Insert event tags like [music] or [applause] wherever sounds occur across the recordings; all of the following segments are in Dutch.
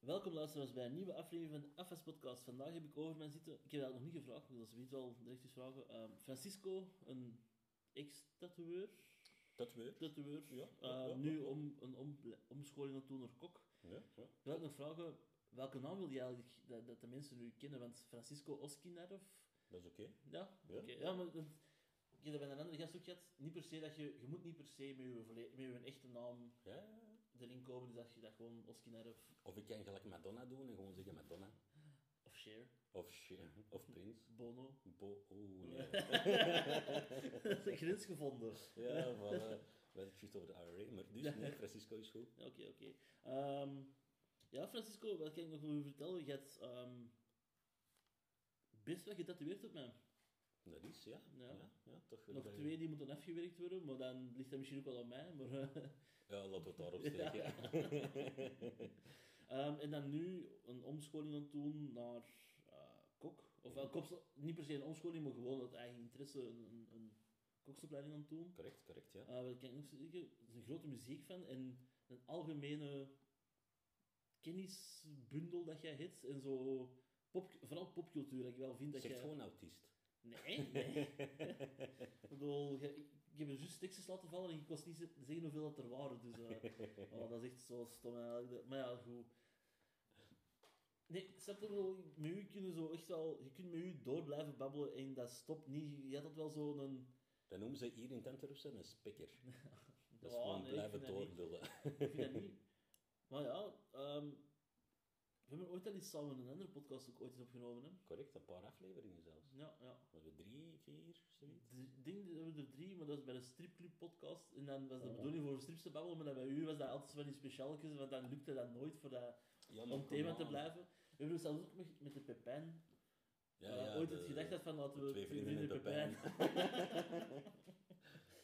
Welkom luisteraars bij een nieuwe aflevering van de FS Podcast. Vandaag heb ik over mij zitten, ik heb dat nog niet gevraagd, maar dat is niet wel direct eens vragen. Ehm, Francisco, een ex-tatoeëur, Tatoeëur? tatoeëur, Ja, eh, ja, ja, nu ja. om, een om, omscholing aan doen naar kok. Ja. Ik wil ook nog vragen, welke naam wil je eigenlijk dat, dat de mensen nu kennen? Want Francisco Oskinarov, Dat is oké. ja? Ja. Oké, ja, maar dat- ik heb dat bij een andere gast ook gehad, niet per se dat je, je moet niet per se met je, met je echte naam Ja, ja, ja. Erin komen, dus dat je dat gewoon Oskinarov Of ik kan gelijk Madonna doen en gewoon zeggen Madonna. of Cher, Of Cher. Of Prins. Bono. Bo Oeh, nee. [laughs] dat is een grens gevonden. Ja, voilà. We hadden het juist over de IRA, maar dus nee, Francisco is goed. Oké, oké. Ehm, ja, Francisco, wat kan ik nog over je vertellen? Je hebt ehm, best wel getatoeëerd op mij. Dat is, ja. Ja. Ja, ja, toch. Nog twee die moeten afgewerkt worden, maar dan ligt dat misschien ook wel aan mij. Maar, [laughs] Ja, laten we het daarop steken. [laughs] ehm, en dan nu een omscholing aan het doen naar eh, kok. Ofwel, koks, niet per se een omscholing, maar gewoon uit eigen interesse een, een, koksopleiding aan het doen. Correct, correct, ja. Wat kan ik nog zeggen? Het is een grote muziekfan en een algemene kennisbundel dat jij hebt. En zo, pop, vooral popcultuur, dat ik wel vind dat Zeg jij... gewoon autist. Nee, nee. [laughs] ik bedoel, ik heb er juist tekstjes laten vallen en ik was niet ze- zeggen hoeveel dat er waren. Dus eh, [laughs] oh, dat is echt zo stom eigenlijk. Maar ja, goed. Nee, snap je wel, met u kunnen zo echt wel... Je kunt met u door blijven babbelen en dat stopt niet. Je had dat wel zo'n... Dat noemen ze hier in Tenterupsen een spikker. [laughs] Dat is Oh, gewoon nee, ik blijven dat doorlullen. Ik vind dat niet. Maar ja, ehm, we hebben ooit al eens samen een andere podcast ook ooit eens opgenomen. Hè? Correct, een paar afleveringen zelfs. Ja, ja. We hebben drie, vier, zoiets. Ik denk dat we er drie, maar dat was bij de stripclub podcast. En dan was de Oh. bedoeling voor strips te babbelen, maar bij u was dat altijd van die speciaaltjes, want dan lukte dat nooit voor dat, Ja, om thema te blijven. We hebben dus zelfs ook met, met de Pepijn Ja, ja, ooit de- het gedacht had van laten we Twee vrienden in Pepijn. [laughs]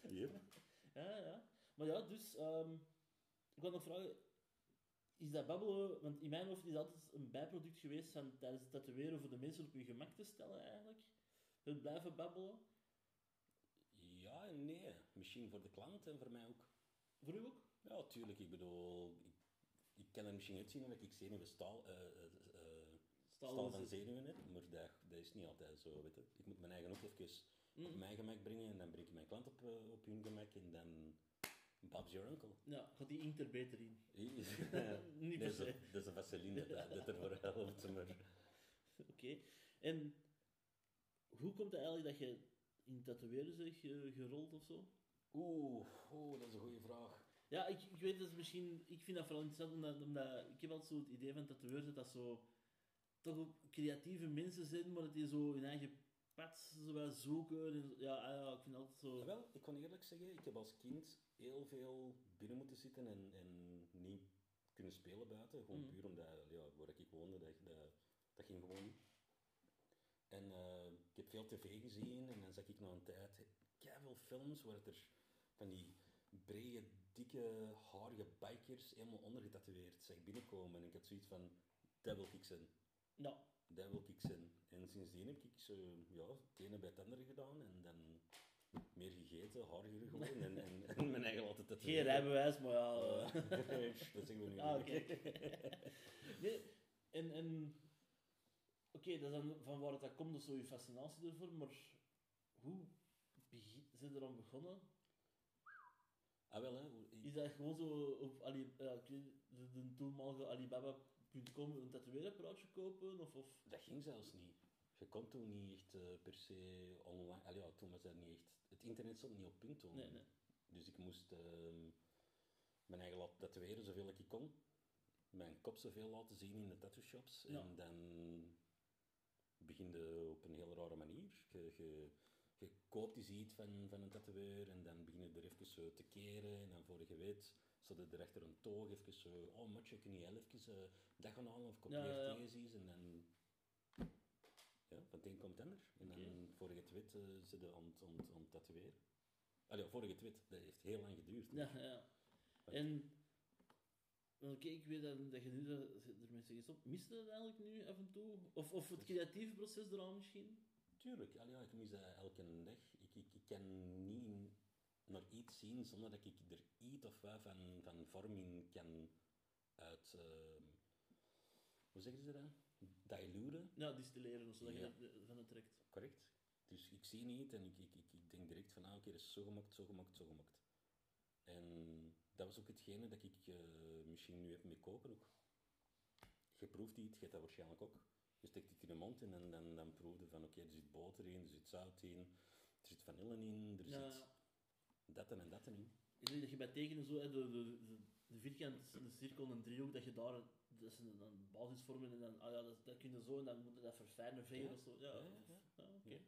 Yep. Ja, ja. Maar ja, dus, ehm, ik wil nog vragen, is dat babbelen, want in mijn hoofd is dat altijd een bijproduct geweest van tijdens het tatoeëren voor de mensen op hun gemak te stellen eigenlijk. Het blijven babbelen. Ja en nee. Misschien voor de klant en voor mij ook. Voor u ook? Ja, tuurlijk. Ik bedoel, ik, ik kan er misschien uitzien omdat ik zenuwen staal, eh, eh, eh, Staal staal is van zenuwen heb, maar dat, dat is niet altijd zo, weet je. Ik moet mijn eigen ook even Mm. op mijn gemak brengen en dan breng ik mijn klant op, eh, op hun gemak en dan... Bob's your uncle. Ja, gaat die inkt er beter in? [laughs] Ja, Niet dat, per is se. een, dat is een vaseline dat, dat ervoor helpt, maar... [laughs] Oké. En hoe komt het eigenlijk dat je in tatoeëren bent ge- gerold of zo? Oeh, oeh, dat is een goede vraag. Ja, ik, ik weet dat is misschien... Ik vind dat vooral interessant, omdat, omdat ik heb altijd zo het idee van tatoeërs dat dat zo... Toch creatieve mensen zijn, maar dat die zo hun eigen zo wat zoeken. En, zo- ja, ah, ja, ik vind altijd zo... Wel, ik kan eerlijk zeggen, ik heb als kind heel veel binnen moeten zitten en, en niet kunnen spelen buiten. Gewoon Mm. puur omdat, ja, waar ik woonde, dat, dat, dat ging gewoon niet. En eh, ik heb veel tv gezien en dan zag ik na een tijd veel films waar het er van die brede, dikke, harige bikers helemaal ondergetatoeëerd zag binnenkomen. En ik had zoiets van, dat wil ik zijn. Dat wil ik zijn. En sindsdien heb ik zo, ja, het ene bij het andere gedaan en dan meer gegeten, harder geworden en, en, en mijn eigen altijd dat Geen rijbewijs, maar ja... [laughs] eh. dat zeggen we nu Ah, oké. nee, en... en Oké, dat is dan van waar het dat komt, dus zo je fascinatie ervoor, maar hoe begin, zijn er aan begonnen? Ah, wel, hè. Is dat gewoon zo op Ali, ja, de, de toenmalige Alibaba.com een tatoeëerapparaatje kopen? Of, of... Dat ging zelfs niet. Je kon toen niet echt eh, per se online... Allee, ja, toen was dat niet echt... Het internet stond niet op punt toen. Nee, nee. Dus ik moest ehm, mijn eigen laten tatoeëren zoveel ik kon. Mijn kop zoveel laten zien in de tattoo shops. Ja. En dan begin je op een heel rare manier. Je, je, je koopt iets van, van een tatoeëur en dan begin je er even te keren. En dan voor je weet, zat er achter een toog even zo... Oh, matje, kun je even eh, dat gaan halen of kopieer Ja, ja, ja. En dan... Ja, van het een komt het ander. En dan, Oké. voor je het weet, eh, aan, het- aan het tatoeëren. Allee, ja, voor je het weet, dat heeft heel lang geduurd. Ja, ja. En... Oké, ik weet dat, dat je nu ermee zegt op. Mist dat eigenlijk nu af en toe? Of, of het creatieve proces eraan misschien? Tuurlijk, allee, ja, ik mis dat elke dag. Ik, ik, ik kan niet naar iets zien zonder dat ik er iets of wat van, van vorm in kan uit, ehm, hoe zeggen ze dat? Diluten, Ja, distilleren of zo, dat je Ja. dat eh, van het trekt. correct? Dus ik zie niet en ik, ik, ik, ik denk direct van, ah, oké, dat is zo gemaakt, zo gemaakt, zo gemaakt. En dat was ook hetgene dat ik eh, misschien nu heb met koken ook. Je proeft iets, je hebt dat waarschijnlijk ook. Je steekt het in de mond en dan, dan proef je van, oké, er zit boter in, er zit zout in, er zit vanille in, er Ja, zit. Dat en dat in. Ik denk dat je bij tekenen zo, de, de, de, de vierkant, de cirkel en een driehoek, dat je daar een, dat is een, een basis vormen en dan, ah ja, dat, dat kun je zo en dan moet je dat verfijnen, vegen Ja. of zo. Ja, Ja, ja, ja, oké.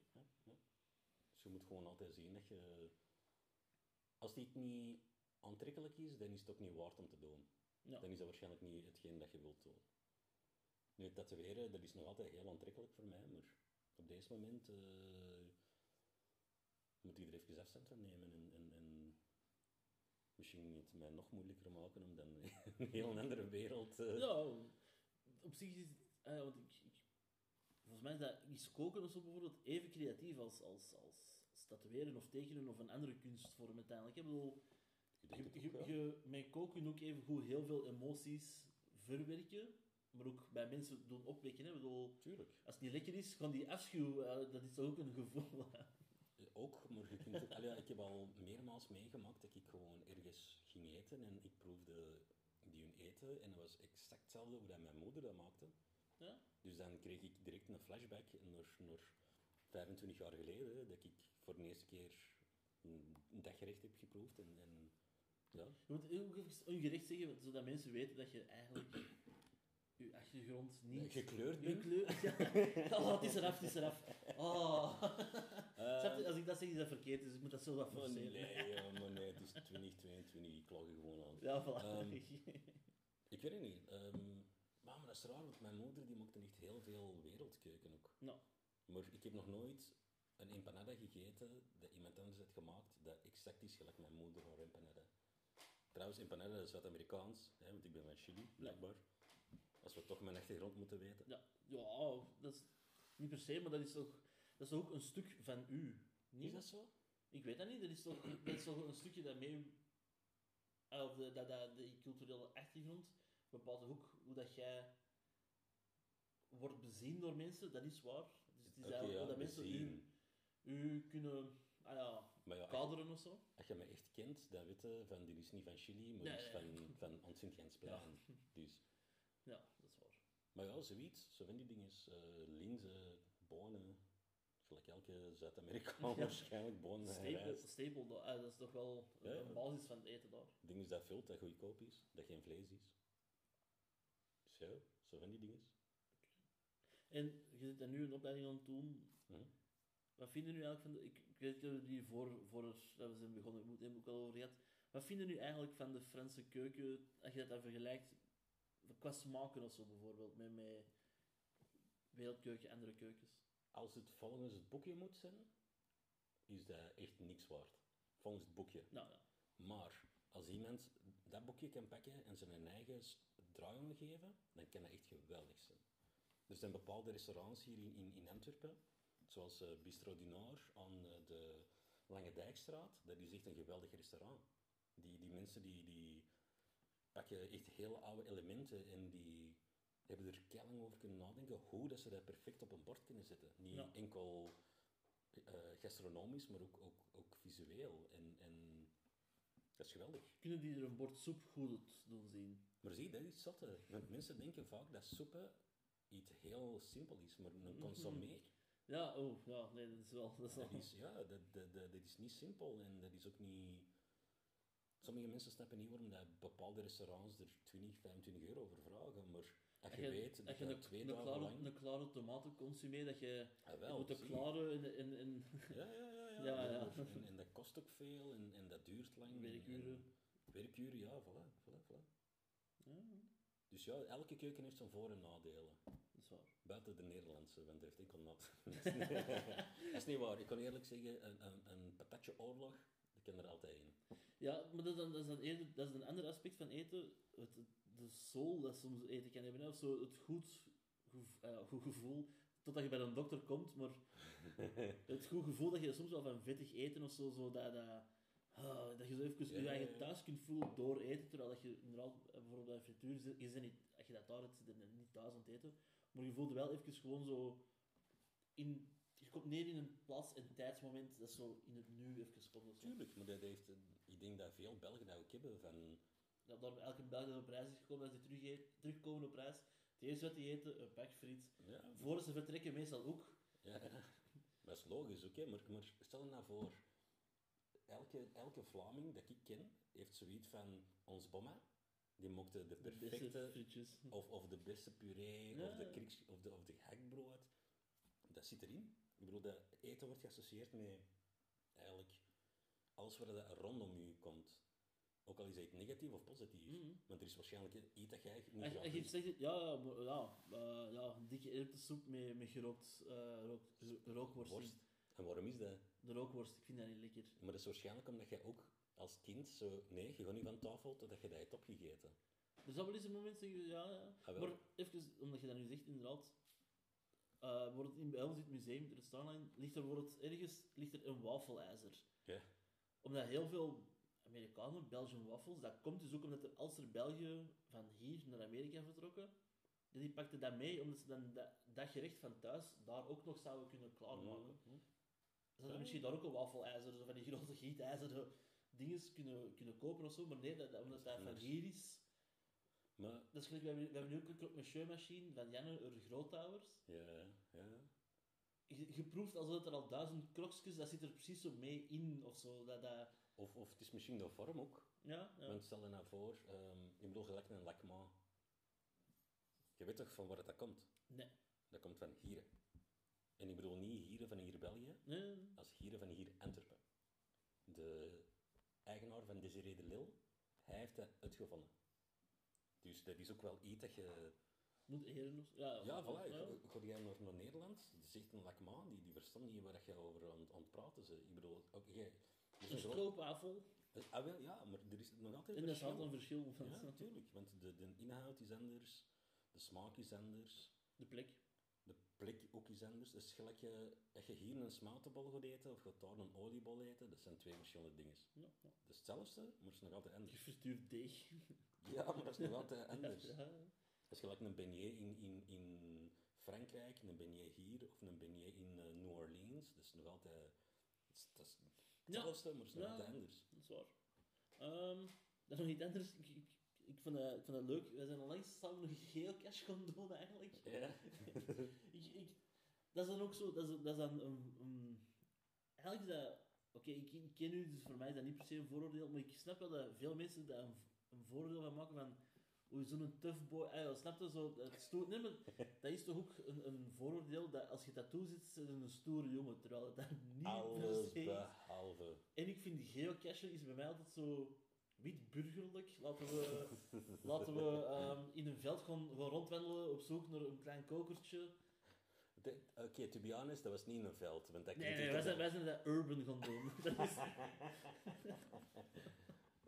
Dus je moet gewoon altijd zien dat je... Als dit niet aantrekkelijk is, dan is het ook niet waard om te doen. Dan is dat waarschijnlijk niet hetgeen dat je wilt doen. Nu, tatoeëren, dat is nog altijd heel aantrekkelijk voor mij, maar op deze moment eh, van nemen en, en, en misschien het mij nog moeilijker maken om dan [laughs] een heel andere wereld... eh, Ja, op zich is het, ja, want ik, ik, volgens mij is dat is koken of zo bijvoorbeeld even creatief als, als, als, als tatoeëren of tekenen of een andere kunstvorm uiteindelijk. Ik bedoel, je, je, je, met koken ook even goed heel veel emoties verwerken, maar ook bij mensen doen opwekken. Hè. Bedoel, Tuurlijk. als het niet lekker is, gewoon die afschuw, eh, dat is toch ook een gevoel. Ook, maar je kunt allee, ik heb al meermaals meegemaakt dat ik gewoon ergens ging eten en ik proefde die hun eten en dat was exact hetzelfde hoe dat mijn moeder dat maakte. Ja? Dus dan kreeg ik direct een flashback naar, naar 25 jaar geleden, dat ik voor de eerste keer een daggerecht heb geproefd en, en ja. Je moet ook even ongerecht zeggen, zodat mensen weten dat je eigenlijk je achtergrond niet... Gekleurd Je bent. kleur... Ja. Oh, het is eraf, het is eraf. Oh. Je? Als ik dat zeg, is dat verkeerd, dus ik moet dat zo wat forceren. nee, ja, maar nee, het is 2022, ik log er gewoon aan. Ja, voilà. Ehm, Ik weet het niet. ehm, maar, dat is raar, want mijn moeder die maakte echt heel veel wereldkeuken ook. Maar ik heb nog nooit een empanada gegeten dat iemand anders heeft gemaakt dat exact is gelijk mijn moeder haar empanada. Trouwens, empanada is Zuid-Amerikaans, hè, want ik ben van Chili, blijkbaar. Als we toch mijn achtergrond moeten weten. Ja, ja, dat is niet per se, maar dat is toch, dat is toch ook een stuk van u. Niet? Is dat zo? Ik weet dat niet, dat is toch, dat is toch een stukje dat mee... eh, Of de, dat, dat, de culturele achtergrond bepaalt ook hoe dat jij wordt bezien door mensen, dat is waar. Dus het is eigenlijk ja, dat mensen u, u kunnen ah ja, ja, als, kaderen of zo. als je me echt kent, dan weet je van, die is niet van Chili, maar die is van, van ons. Dus. Ja, dat. Maar ja, zoiets, zo van die dingen. eh linzen, bonen, gelijk elke Zuid-Amerikaan waarschijnlijk, bonen en Staple, rijst. staple dat, is toch wel Ja, een basis van het eten daar. Het ding is dat vult, dat goedkoop is, dat geen vlees is. Dus ja, zo van die dingen. En je zit er nu een opleiding aan het doen. Hm? Wat vinden nu eigenlijk van de... Ik, ik weet dat we die voor, voor het, dat we zijn begonnen, we hebben het ook al over gehad. Wat vinden nu eigenlijk van de Franse keuken, als je dat dan vergelijkt, qua smaken of zo bijvoorbeeld, met, met wereldkeuken, andere keukens? Als het volgens het boekje moet zijn, is dat echt niks waard. Volgens het boekje. Nou ja, Maar als iemand dat boekje kan pakken en zijn eigen draai aan geven, dan kan dat echt geweldig zijn. Er zijn bepaalde restaurants hier in, in, in Antwerpen, zoals eh, Bistro du Nord aan eh, de Lange Dijkstraat. Dat is echt een geweldig restaurant. Die, die mensen die, die pakken echt hele oude elementen en die hebben er keilang over kunnen nadenken hoe dat ze dat perfect op een bord kunnen zetten. Niet Ja. enkel eh, gastronomisch, maar ook, ook, ook visueel. En, en dat is geweldig. kunnen die er een bord soep goed doen zien? Maar zie, dat is zotte. Want mensen denken vaak dat soepen iets heel simpel is, maar een consommé, Ja, oh, ja, nee, dat is wel... Dat is wel dat is, ja, dat, dat, dat, dat is niet simpel en dat is ook niet... Sommige mensen snappen niet waarom dat bepaalde restaurants er 20, 25 euro voor vragen, maar als je, weet dat je je twee een, dagen klare, lang... een klare tomaten consumeert, dat je, Ah, je moet de klare in, in, in Ja, ja, ja. ja, [laughs] Ja, ja. [laughs] En, en dat kost ook veel en, en dat duurt lang. en- werkuren. en- werkuren, ja, voilà, voilà, voilà. Ja, Dus ja, elke keuken heeft zijn voor- en nadelen. dat is waar. Buiten de Nederlandse, want heeft enkel nat. [laughs] dat is niet waar. Ik kan eerlijk zeggen, een, een, een patatje oorlog, er altijd in. Ja, maar dat is, dan, dat, is dan eerder, dat is een ander aspect van eten. Het, de soul dat soms eten kan hebben. Of zo het goed, eh, goed gevoel. Totdat je bij een dokter komt, maar [laughs] het goed gevoel dat je soms wel van vettig eten of zo, zo dat, dat, ah, dat je zo even Ja, je eigen ja. thuis kunt voelen door eten, terwijl dat je inderdaad bijvoorbeeld bij een frituur zit, je niet, als je dat daar hebt, zit niet thuis aan het eten. Maar je voelt wel even gewoon zo... In, je komt neer in een plaats- en tijdsmoment dat zo in het nu even komt. Tuurlijk, maar dat heeft, ik denk dat veel Belgen dat ook hebben van... Dat elke Belg dat op reis is gekomen, dat ze terug eet- terugkomen op reis. Het eerste wat die eten, een pak friet. Ja, Voordat ze vertrekken, meestal ook. ja, dat is logisch, oké, maar, maar stel je nou voor, elke, elke Vlaming dat ik ken, heeft zoiets van ons bomma, die mocht de perfecte, of, of de beste puree, Ja. of, de of, de, of de gekbrood, dat zit erin. Ik bedoel, dat eten wordt geassocieerd met eigenlijk alles waar dat rondom je komt. Ook al is het negatief of positief. Mhm. Want er is waarschijnlijk iets dat jij niet En, graag en je eet. zegt, ja, ja, maar- ja, eh, ja, dikke erwtensoep met, met gerookt rook, rookworst. Worst. En waarom is dat? De rookworst, ik vind dat niet lekker. Maar dat is waarschijnlijk omdat jij ook als kind zo... Nee, je gaat niet van tafel totdat je dat hebt opgegeten. Er zal wel eens een moment zeggen, ja, ja. Ah. Maar even, omdat je dat nu zegt, inderdaad. Eh wordt het in bij ons in het museum, de Starline, ligt er wordt ergens ligt er een wafelijzer. Ja. Omdat heel veel Amerikanen, Belgian waffles, dat komt dus ook omdat er, als er België van hier naar Amerika vertrokken, die pakten dat mee, omdat ze dan dat, dat gerecht van thuis daar ook nog zouden kunnen klaarmaken. Mhm. Ze hadden misschien daar ook een wafelijzer, zo van die grote gietijzeren dingen kunnen, kunnen kopen of zo, maar nee, dat, dat- omdat dat van hier is. Maar, Dat is gelijk, we hebben, we hebben nu ook een monsieur machine van Janne Ur Groothouwers. ja, ja. Je, je proeft alsof er al duizend krokjes, dat zit er precies zo mee in of zo. Dat, dat, Of, of het is misschien de vorm ook. ja, ja. Want stel je nou voor, ehm ik bedoel gelijk een lakma. Je weet toch van waar dat komt? Nee. Dat komt van Hieren. En ik bedoel niet Hieren van hier België, Nee, als Hieren van hier Antwerpen. De eigenaar van Desiree de Lille, hij heeft dat uitgevonden. Dus dat is ook wel iets dat je... Moet eren of zo. Ja, Ja, voilà. ja. Ga- jij naar, naar Nederland, die zegt een lakma, die, die verstand niet waar je over aan, aan het praten bent. Ik bedoel, ook jij... er is Een stroopwafel. Eh, Ah, wel, ja, maar er is nog altijd En dat is altijd een verschil. Van Ja, natuurlijk. Want de, de inhoud is anders, de smaak is anders, De plek. Plek ook is anders. Dus gelijk je, als je hier een smatenbol gaat eten of gaat daar een oliebol eten, dat zijn twee verschillende dingen. Ja, ja. Is hetzelfde, maar het is nog altijd anders. Gefrituurd deeg. Ja, maar dat is nog altijd [laughs] anders. Ja. Je gelijk een beignet in, in, in Frankrijk, een beignet hier of een beignet in eh, New Orleans, dat is nog altijd... Dat is, is hetzelfde, maar het is nog altijd anders. Dat is waar. Ehm, is nog iets anders. Ik, ik, ik, vond dat, ik vond dat leuk. We zijn onlangs samen geel cash gaan doen, eigenlijk. Ja. [laughs] ik, ik, dat is dan ook zo, dat is, dat is dan een, een- eigenlijk is dat, oké, ik, ik ken u, dus voor mij is dat niet per se een vooroordeel, maar ik snap wel dat veel mensen daar een, een vooroordeel van maken van, oei, zo'n tough boy, ah, snap je, zo, dat, stoer, nee, maar dat is toch ook een, een vooroordeel, dat als je tattoo zit, is het een stoere jongen, terwijl het dat niet per Alles se is. behalve. En ik vind geocachen is bij mij altijd zo wit-burgerlijk. Laten we, laten we ehm, in een veld gaan, gaan rondwandelen op zoek naar een klein kokertje. Oké, to be honest, dat was niet in een veld. Want dat Nee, nee, wij zijn, wij zijn dat urban gaan doen. [laughs]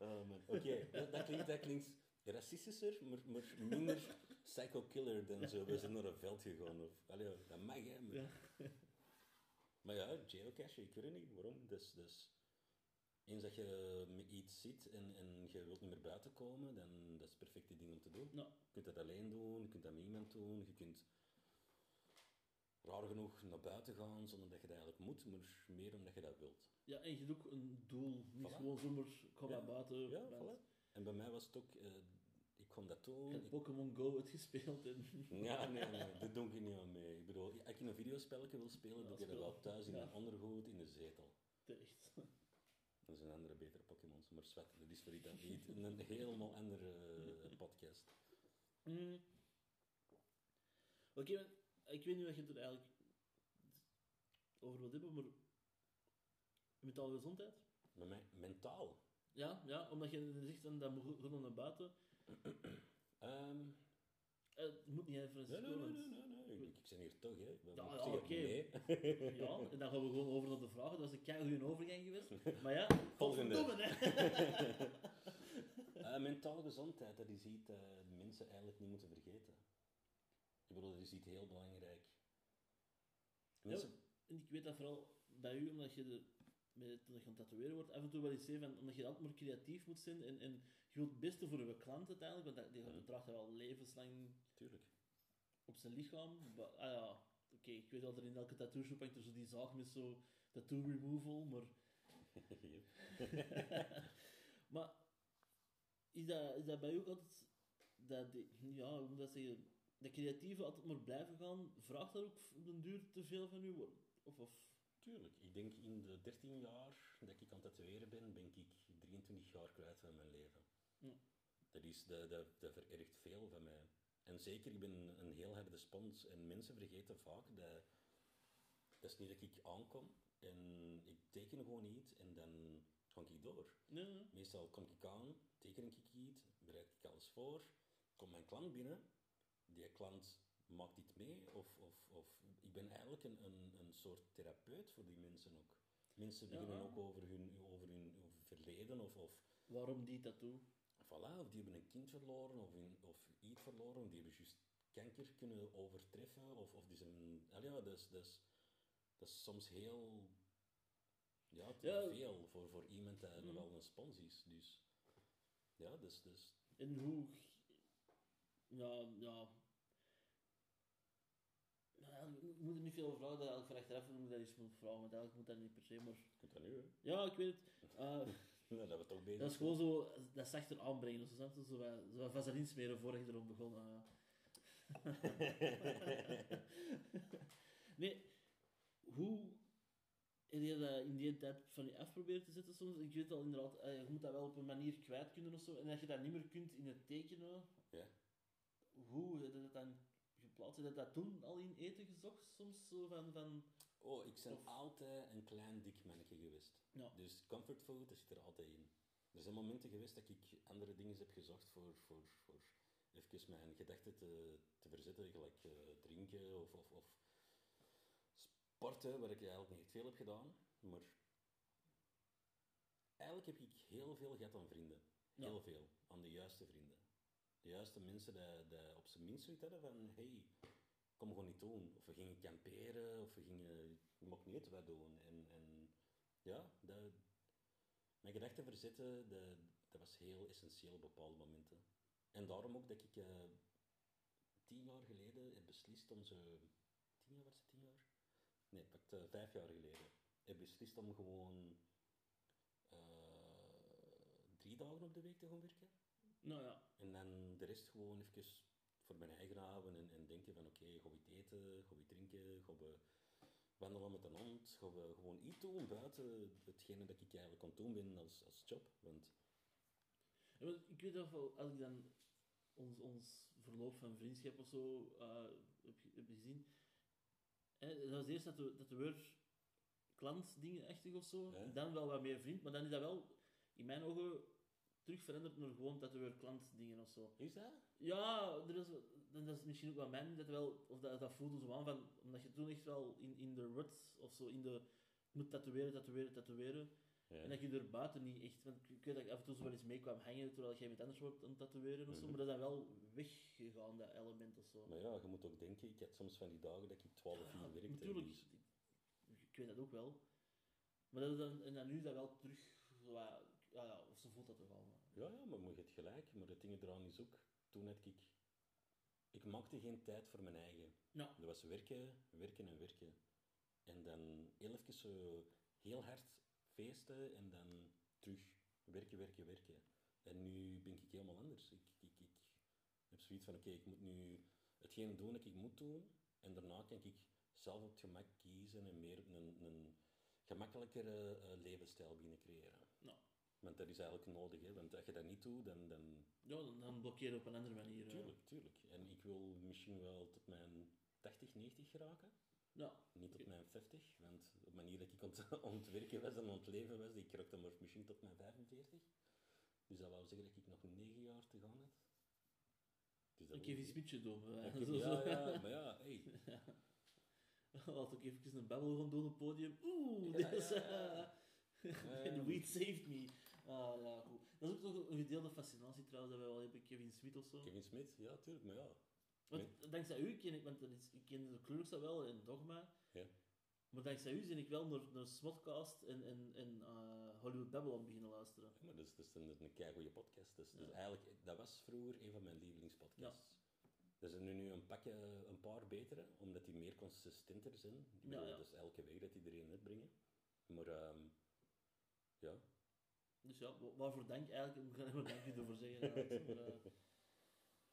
Oh. Oké, dat, dat klinkt, dat klinkt racistischer, maar, maar minder psycho-killer dan zo. We zijn naar een veld gegaan. Of, allee, dat mag, hè. Maar ja. maar ja, geocache, ik weet het niet waarom. Dus, dus, eens dat je met iets zit en, en je wilt niet meer buiten komen, dan dat is het perfecte ding om te doen. Nou, Je kunt dat alleen doen, je kunt dat met iemand doen, je kunt raar genoeg naar buiten gaan zonder dat je dat eigenlijk moet, maar meer omdat je dat wilt. ja, en je hebt ook een doel. Niet Voilà. gewoon zomaar, ik ga Ja. naar buiten. Ja, voilà. En bij mij was het ook, eh, ik kon dat Ik doen. heb ik- Pokémon Go uitgespeeld en... [laughs] Ja, nee, nee, dat doe ik niet aan mee. Ik bedoel, als ik een videospelletje wil spelen, doe ik dat wel thuis in Ja. een ondergoed in de zetel. Terecht. Zijn andere betere Pokémons, maar zwet, dat is voor dat niet. Een helemaal andere eh, podcast. Mm. Oké, maar ik weet niet wat je er eigenlijk over wilt hebben, maar mentale gezondheid? Mij, mentaal. Ja, ja, omdat je zegt van, dat moet gewoon naar buiten. Eh, Het moet niet even nee, nee, nee, nee, nee, nee. Ik, ben hier toch, hè. Ja, ja, oké. nee. Ja, en dan gaan we gewoon over naar de vragen. Dat was een keigoede overgang geweest. Maar ja, [laughs] Volgende. hè. [laughs] Eh, mentale gezondheid, dat is iets dat mensen eigenlijk niet moeten vergeten. Ik bedoel, dat is iets heel belangrijk. Mensen, En ik weet dat vooral bij u, omdat je de, met, toen je aan het tatoeëren wordt, af en toe wel eens zei van, omdat je altijd maar creatief moet zijn en, en je wilt het beste voor je klant uiteindelijk, want die Mhm. draagt hij wel levenslang Tuurlijk. op zijn lichaam. Maar, ah ja, oké, ik weet dat er in elke tattoo shop hangt er zo die zaag met zo tattoo removal, maar... [laughs] [laughs] maar is dat, is dat bij u ook altijd dat, die, ja, hoe moet dat zeggen, dat creatieve altijd maar blijven gaan, vraagt dat ook op den duur te veel van u? Of, of, Tuurlijk. Ik denk in de 13 jaar dat ik aan het tatoeëren ben, ben ik 23 jaar kwijt van mijn leven. Dat, is, dat, dat, dat verergt veel van mij. En zeker, ik ben een heel harde spons. En mensen vergeten vaak dat... Dat is niet dat ik aankom en ik teken gewoon iets en dan ga ik door. nee, nee. Meestal kom ik aan, teken ik iets, bereid ik alles voor, komt mijn klant binnen, die klant maakt iets mee, of, of, of ik ben eigenlijk een, een, een soort therapeut voor die mensen ook. Mensen Ja. beginnen ook over hun, over hun verleden, of, of Waarom die tattoo? Voilà, of die hebben een kind verloren, of, in, of iets verloren, die hebben juist kanker kunnen overtreffen, of, of die zijn... ja, dat is, dat, is, dat is soms heel... Ja, te Ja. veel voor, voor iemand dat Mhm. wel een spons is. Dus ja, dus, dus En hoe... Ja, ja... Nou, ik moet er niet veel over vragen, dat eigenlijk van achteraf moet ik dat eens moeten vragen, want eigenlijk moet dat niet per se, maar... je kunt dat nu, hè? Ja, ik weet het. Eh, Ja, dat we toch bezig dat is gewoon zo, dat zachter aanbrengen, zo, je? zo, zo wat vaseline smeren voordat je erom begon. [laughs] nee, hoe heb je dat in die tijd van je af proberen te zetten soms? Ik weet al inderdaad, eh, je moet dat wel op een manier kwijt kunnen of zo, en dat je dat niet meer kunt in het tekenen, Ja. hoe heb je dat dan geplaatst? Heb je dat toen al in eten gezocht soms? Zo van, van... Oh, ik ben Of- altijd een klein dik mannetje geweest. Ja. Dus comfortfood, dat zit er altijd in. Er zijn momenten geweest dat ik andere dingen heb gezocht voor, voor, voor even mijn gedachten te, te verzetten, gelijk eh, drinken of, of, of sporten, waar ik eigenlijk niet veel heb gedaan. Maar eigenlijk heb ik heel veel gehad aan vrienden. Ja. Heel veel. Aan de juiste vrienden. De juiste mensen die, die op zijn minst zoiets hadden van, hey, kom gewoon niet doen. Of we gingen kamperen, of we gingen, je mag niet wat doen. En, en ja, dat, mijn gedachten verzetten, dat, dat was heel essentieel op bepaalde momenten. En daarom ook dat ik eh, tien jaar geleden heb beslist om ze... Tien jaar was het tien jaar? Nee, pakt, eh, vijf jaar geleden. Heb beslist om gewoon eh, drie dagen op de week te gaan werken. Nou ja, En dan de rest gewoon even voor mijn eigen houden en, en denken van oké, gaan we iets eten, we iets drinken, gaan we wandelen met een hond, gaan we gewoon iets doen buiten hetgene dat ik eigenlijk het doen ben als, als job. Want Ja, ik weet wel, als ik dan ons, ons verloop van vriendschap of zo eh, heb, ge- heb gezien, hè, dat was eerst dat we, dat we weer klantdingen echtig of zo, Ja. dan wel wat meer vriend, maar dan is dat wel in mijn ogen terug veranderd naar gewoon dat we weer klantdingen of zo. is dat? Ja, er is, dat is misschien ook wel mijn, dat wel, of dat, dat voelde zo aan van, omdat je toen echt wel in, in de rut of zo, in de, moet tatoeëren, tatoeëren, tatoeëren, Ja. en dat je er buiten niet echt, want ik weet dat ik af en toe zo wel eens mee kwam hangen terwijl jij met anders wordt aan tatoeëren of zo, Mhm. maar dat is dan wel weggegaan, dat element of zo. Maar ja, je moet ook denken, ik had soms van die dagen dat ik 12 Ja, uur werkte. natuurlijk, dus- ik, ik weet dat ook wel. Maar dat is dan, en dan nu is dat wel terug, zo, wat- ja, ja, of zo voelt dat toch wel. Ja, ja, maar je hebt gelijk. Maar het ding eraan is ook, toen had ik... Ik maakte geen tijd voor mijn eigen. Ja. Dat was werken, werken en werken. En dan heel even zo heel hard feesten en dan terug werken, werken, werken. En nu ben ik helemaal anders. Ik, ik, ik heb zoiets van, oké, ik moet nu hetgene doen dat ik moet doen. En daarna kan ik zelf op het gemak kiezen en meer een, een gemakkelijkere eh, levensstijl beginnen creëren. Ja. Want dat is eigenlijk nodig, hè? want als je dat niet doet, dan, dan Ja, dan, dan blokkeer je op een andere manier. eh. Tuurlijk, tuurlijk. En ik wil misschien wel tot mijn 80, 90 geraken. Ja, Niet tot mijn 50, want op de manier dat ik [laughs] aan het- werken was en aan het leven was, ik raakte maar misschien tot mijn 45. Dus dat wou zeggen dat ik nog 9 jaar te gaan had. Dus dat een wil Kevin zeggen- Smithje doen. Ja, ja, ja, maar ja, hey. [laughs] [laughs] Laat ook even een babbel gaan doen op het podium. Oeh, Ja, dit is... ja, ja. The weed saved me. Ah, ja, goed. Dat is ook nog een gedeelde fascinatie trouwens, dat wij wel hebben, Kevin Smith of zo. Kevin Smith, ja, tuurlijk, maar ja. Want dankzij u ken ik, want dat is, ik ken de dat wel en Dogma. Ja. Maar dankzij u ben ik wel naar, naar Smodcast en, en, en eh, Hollywood Babylon beginnen luisteren. Ja, maar dat is, dat is een, een keigoede podcast. Dus, dus eigenlijk, dat was vroeger een van mijn lievelingspodcasts. Er zijn nu, nu een, pakje, een paar betere, omdat die meer consistenter zijn. Ik Ja, bedoel, ja. Dus elke week dat die er een uitbrengen. Maar ehm, ja, Dus ja, wa- waarvoor dank eigenlijk, ik er dank u ervoor zeggen. maar, eh,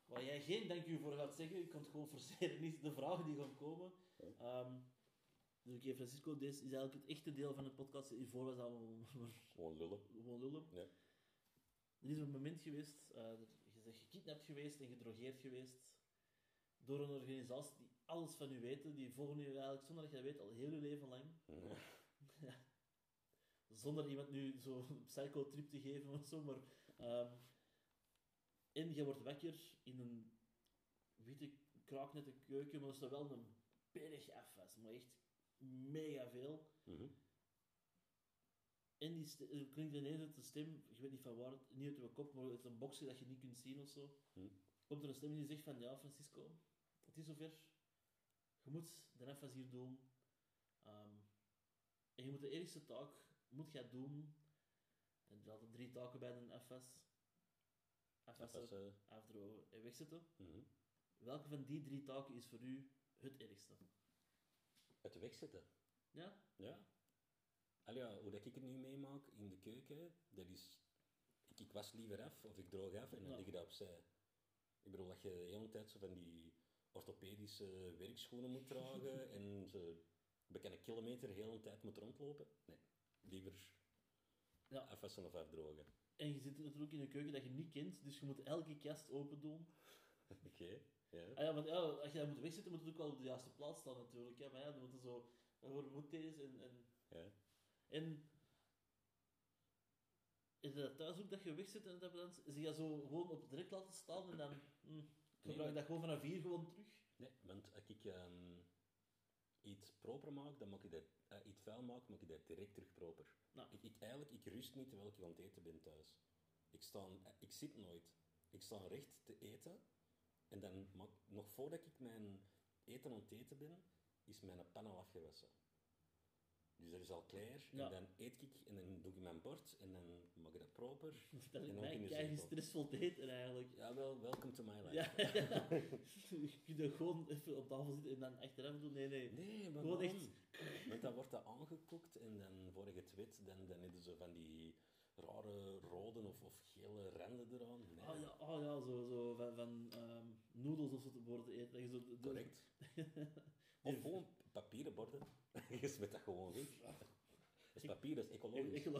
waar jij geen dank u voor gaat zeggen, je kunt gewoon forceren, niet de vragen die gaan komen. Ehm, dus oké, Francisco, dit is eigenlijk het echte deel van de podcast. Hiervoor was maar gewoon lullen. gewoon lullen. Ja. Er is een moment geweest, dat je bent gekidnapt geweest en gedrogeerd geweest door een organisatie die alles van u weten, die volgen u eigenlijk zonder dat je dat weet al heel je leven lang. Ja. [laughs] Zonder iemand nu zo'n psychotrip te geven of zo, maar... ehm, en je wordt wakker in een witte kraaknette keuken, maar er staat wel een berg afwas, maar echt mega veel. Mhm. En die er klinkt ineens uit de stem, je weet niet van waar, niet uit je kop, maar uit een boxje dat je niet kunt zien of zo. Hm. Komt er een stem die zegt van, ja Francisco, het is zover. Je moet de FS hier doen. Ehm, en je moet de eerste taak, moet jij doen. En er hadden drie taken bij een FS. Eh, afdrogen en wegzetten. mhm. Welke van die drie taken is voor u het ergste? Het wegzetten. Ja? Ja. Allee, ja, hoe dat ik het nu meemaak in de keuken, dat is... Ik, ik was liever af, of ik droog af, en dan Ja. lig je dat opzij. Ik bedoel, dat je de hele tijd zo van die orthopedische werkschoenen moet dragen, [laughs] en ze bekende kilometer de hele tijd moet rondlopen. Nee, liever Ja. afwassen of afdrogen. En je zit natuurlijk in een keuken dat je niet kent, dus je moet elke kast open doen. [laughs] Oké, ja. Ah ja, want ja, als je dat moet wegzetten, moet het ook wel op de juiste plaats staan natuurlijk. Ja, maar ja, dan moet zo... Worden moet deze en... En, ja. en is dat thuis ook dat je wegzet en dat dan zie je zo gewoon op direct laten staan en dan hm, gebruik je dat gewoon vanaf hier gewoon terug? Nee, want als ik ehm, iets proper maak, dan maak ik dat, eh, iets vuil maak, maak ik dat direct terug proper. Nou. Ik, ik, eigenlijk, ik rust niet terwijl ik aan het eten ben thuis. Ik, sta, eh, ik zit nooit. Ik sta recht te eten en dan, nog voordat ik mijn eten aan het eten ben, is mijn pan al afgewassen. Dus dat is al klaar. Ja. En dan eet ik en dan doe ik mijn bord en dan maak ik dat proper. [laughs] Dat is En ook mij in de kei zetel. stressvol te eten eigenlijk. Ja, wel, welcome to my life. Ja, ja. [laughs] je kunt er gewoon even op tafel zitten en dan achteraf doen. Nee, nee. Nee, maar Gewoon echt... Want dan wordt dat aangekookt en dan voor je het weet, dan, dan hebben ze van die rare rode of, of gele randen eraan. Nee. Ah ja, ah, ja zo, zo van, van ehm, noedels of zo te worden eten. Zo Correct. [laughs] Of gewoon papieren borden. [laughs] je smet dat gewoon weg. Dat is papier, dat is ecologisch. [laughs]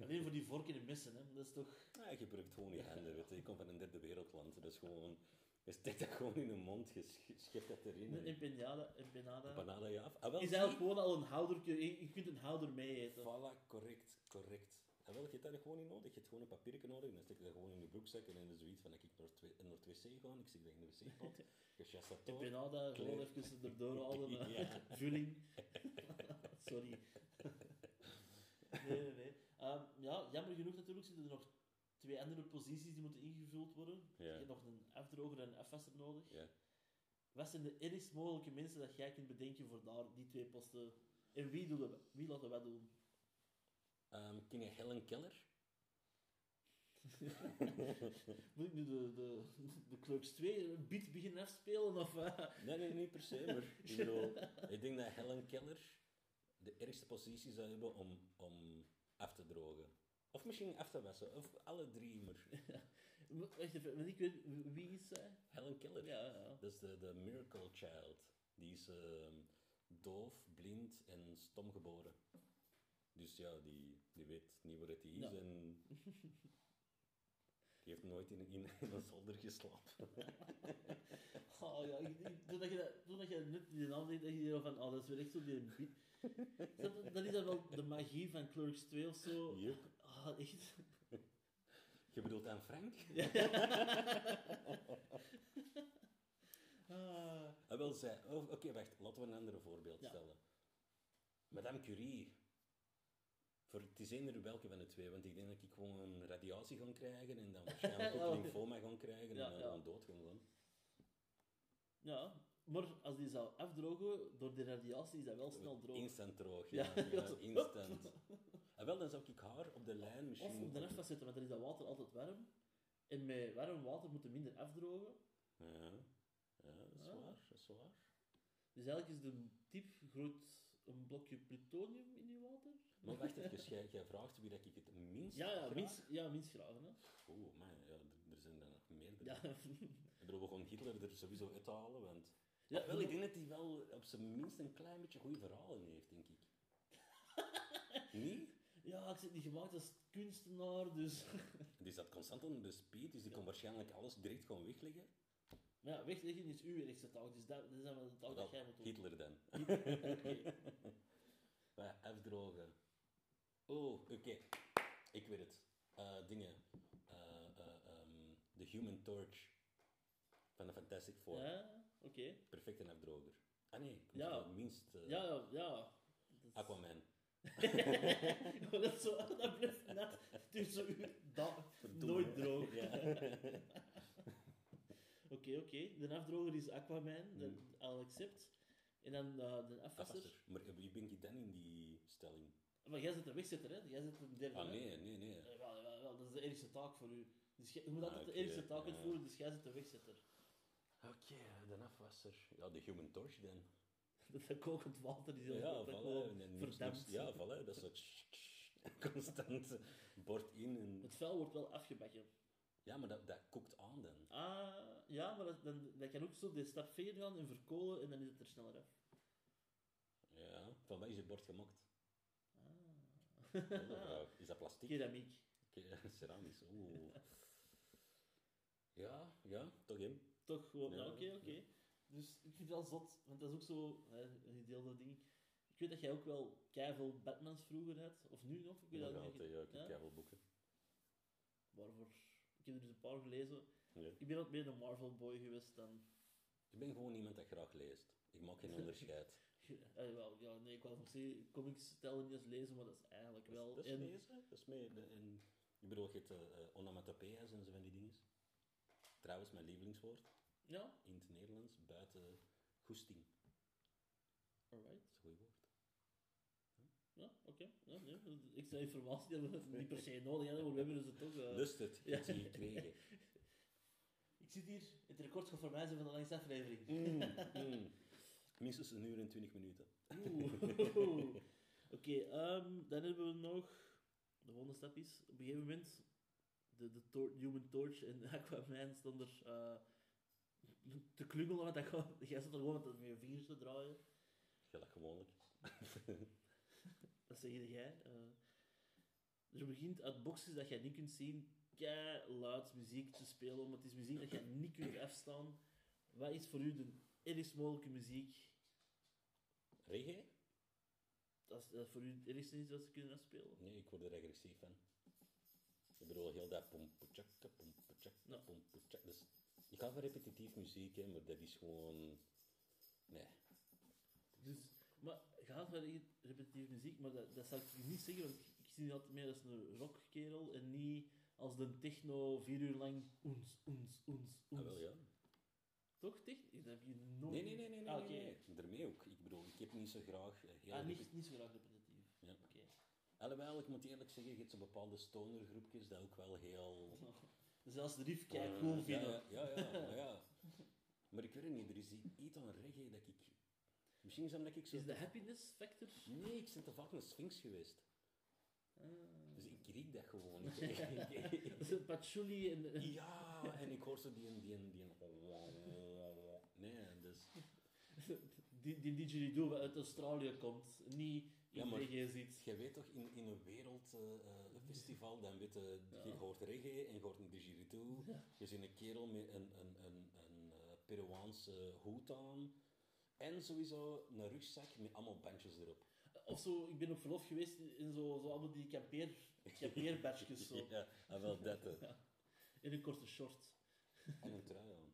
Alleen voor die vorken en messen, hè. Dat is toch... Ja, je gebruikt gewoon je handen, weet je. Je komt van een derde wereldland. Dat is gewoon... Je steekt dat gewoon in je mond, je sch- schept dat erin. Een empanada. empanada. Af. Ah, wel, is eigenlijk gewoon al een houdertje. Je, je kunt een houder mee eten. Voilà, correct, correct. En wel, je hebt dat gewoon niet nodig. Je hebt gewoon een papiertje nodig en dan steek je dat gewoon in je broekzak en dan zoiets van, dat ik naar het naar het wc ga, ik zie dat in de wc-pot, [laughs] je chast dat door. Empanada, gewoon even erdoor [laughs] halen. Ja. [laughs] Vulling. Sorry. Nee, nee, nee. Ehm, ja, jammer genoeg natuurlijk zitten er nog twee andere posities die moeten ingevuld worden. Ja. Je hebt nog een afdroger en een afwasser nodig. Ja. Wat zijn de ergst mogelijke mensen dat jij kunt bedenken voor daar, die twee posten? En wie, doen we, wie laten wij doen? Ehm, ken je Helen Keller? [laughs] Moet ik nu de, de, de Clerks 2 een beat beginnen afspelen? Of, eh? Nee, nee, niet per se, maar [laughs] ik bedoel, ik denk dat Helen Keller de ergste positie zou hebben om, om af te drogen. Of misschien af te wassen, of alle drie, maar [laughs] Wacht even, want ik weet, wie is zij? Helen Keller, Ja, ja. dat is de, de miracle child. Die is ehm, doof, blind en stom geboren. Dus ja, die, die weet niet waar het is Ja. en die heeft nooit in, in, in een zolder geslapen. [laughs] Oh ja, ik- ik- toen dat je, dat, toen dat je net die naam deed, dacht je van, oh, dat is weer echt zo die beat. Dat, dat is dan wel de magie van Clerks 2 of zo. Yep. Echt. [laughs] Je bedoelt aan Frank? [laughs] Ah. Hij wil zij. Oh, Oké, wacht, laten we een ander voorbeeld Ja. stellen. Madame Curie. Voor, het is eender welke van de twee, want ik denk dat ik gewoon een radiatie ga krijgen en dan [laughs] waarschijnlijk ook Oh. lymfoma ga krijgen en dan ja. dood ga gaan. Ja, Maar als die zou afdrogen, door de radiatie is dat wel snel droog. Instant droog, Ja, ja. [laughs] ja, instant. En wel, dan zou ik haar op de lijn misschien... Of op de afwas zetten, want dan is dat water altijd warm. En met warm water moet je minder afdrogen. Ja, ja dat is Ah. waar, dat is waar. Dus eigenlijk is de tip, groot een blokje plutonium in je water. Maar wacht even, jij, jij vraagt wie dat ik het minst Ja, ja, graag- minst, ja, minst graag. Hè. Oeh, man, ja, er, zijn er nog meerdere. Ja, bedoel, we gaan Hitler er sowieso uithalen, want... Ja, Ja, wel, ik denk dat hij wel op zijn minst een klein beetje goede verhalen heeft, denk ik. [laughs] niet? ja, ik zit niet gemaakt als kunstenaar, dus... Die zat constant onder de speed, dus die kon waarschijnlijk alles direct gewoon wegleggen. Maar ja, wegleggen is uw eerste taak, dus dat, dat is dan wel de taak dat jij moet doen. Hitler dan. Bij [laughs] afdrogen. Oh, oké. Ik weet het. Eh, dingen. Eh, eh, ehm, The Human Torch van de Fantastic Four. Ja, oké. Perfect een afdroger. Ah nee, ik Ja. wel minst... Ja, ja, ja. Dat is- Aquaman. [laughs] dat, zo, dat blijft net tussen u nooit droog. Ja. [laughs] Oké, oké. De afdroger is Aquaman, de, Mm. al accept. En dan de afwasser. Afwasser. Maar wie ben ik dan in die stelling? Maar jij zit de wegzetter, hè? Jij zit de derde. Ah nee, nee, nee. Eh, wel, wel, wel, dat is de eerste taak voor u. Dus jij- je moet altijd Ah, de oké, eerste taak ja. uitvoeren, dus jij zit de wegzetter. Oké, de afwasser. Ja, de Human Torch dan. [laughs] Dat dat kokend water is Ja, heel ja, dat voilà. gewoon en niks- niks- verdampt. Ja, voilà. Dat is zo tsch, [laughs] constant bord in. En... Het vuil wordt wel afgebakken. Ja, maar dat, dat kookt aan dan. Ah, ja, maar dat, dan, dat kan ook zo de stap verder gaan en verkolen en dan is het er sneller af. Ja, van wat is je bord gemaakt? Is dat plastic? Keramiek. [laughs] Ceramisch. Oeh. Ja, ja, toch in. Toch gewoon, Ja, oké, oké. Dus ik vind het wel zot, want dat is ook zo, hè, een gedeelde ding. Ik weet dat jij ook wel keiveel Batmans vroeger had, of nu nog, ik weet dat altijd, ja, ik heb Ja? boeken. Waarvoor, ik heb er dus een paar gelezen. Ik ben wat meer een Marvel boy geweest dan... Ik ben gewoon iemand dat graag leest. Ik maak geen [laughs] onderscheid. [laughs] Eh, wel, ja, nee, ik wou nog zeggen, comics tellen niet lezen, maar dat is eigenlijk Dat is- wel... Dat is en- lezen, dat is mee. de- En, ik bedoel, je hebt uh, onomatopoea's en zo van die dingen. Trouwens, mijn lievelingswoord Ja, in het Nederlands, buiten goesting. alright. Dat is een goed woord. Ja, oké. Ja, nee, extra informatie hebben we niet per se nodig, hè, maar we hebben ze toch... eh, Lust het, ja. iets gekregen. [laughs] Ik zit hier, het record gaat voor mij zijn van de langste aflevering. Mm, [laughs] mm. Minstens een uur en twintig minuten. Oeh. [laughs] Oké, ehm, dan hebben we nog... De volgende stap is, op een gegeven moment, de, de tor- Human Torch en [laughs] Aquaman stonden er eh, te klungelen, want dat [laughs] jij zat er gewoon met je vingers te draaien. Gelijk gewoonlijk. Dat zeg jij. eh. er begint uit boxes dat je niet kunt zien, kei luid muziek te spelen, maar het is muziek dat je niet kunt afstaan. Wat is voor u de ergst mogelijke muziek? Reggae? Dat is, dat is voor u het ergste is dat ze kunnen afspelen? Nee, ik word er agressief van. Ik bedoel, heel dat pompetjaka, pompetjaka, Ja. pompetjaka. Dus, ik ga van repetitief muziek, hè, maar dat is gewoon... Nee. Dus, maar je gaat wel echt repetitieve muziek, maar dat, dat zal ik niet zeggen, want ik zie je altijd meer als een rockkerel en niet als de techno vier uur lang oens, oens, oens, Ah, oens. wel, ja. Toch? Tech? Dat heb je nooit... Nee, nee, nee, nee, nee, Ah, nee, oké. nee. Daarmee ook. Ik bedoel, ik heb niet zo graag eh, heel Ah, niet, niet zo graag repetitief. Ja. Oké. Alhoewel, ik moet eerlijk zeggen, je hebt zo bepaalde stonergroepjes dat ook wel heel... [laughs] Dus als de riff kei Eh, cool ja, vinden. Ja, ja, ja, maar ja. [laughs] Maar ik weet het niet, er is iets aan reggae dat ik... Misschien is dat ik zo... Is de happiness factor? Nee, ik ben te vaak een sphinx geweest. Ah. Dus ik riek dat gewoon. [laughs] Ik- Dat is een patchouli en... en- ja, en ik hoor zo die... die, die, die nee, dus... [laughs] Die, die didgeridoo wat uit Australië komt, niet Ja, in maar- reggae zit. Je weet toch, in, in een wereldfestival, dan weet je, Ja. je hoort reggae en je hoort een didgeridoo. Ja. Je ziet een kerel met een, een, een, een eh, Peruaanse hoed aan. En sowieso een rugzak met allemaal bandjes erop. Of zo, ik ben op verlof geweest in zo, zo allemaal die kampeer, kampeerbadges zo. [laughs] Ja, en wel dat. [laughs] Ja. In een korte short. En een trui aan.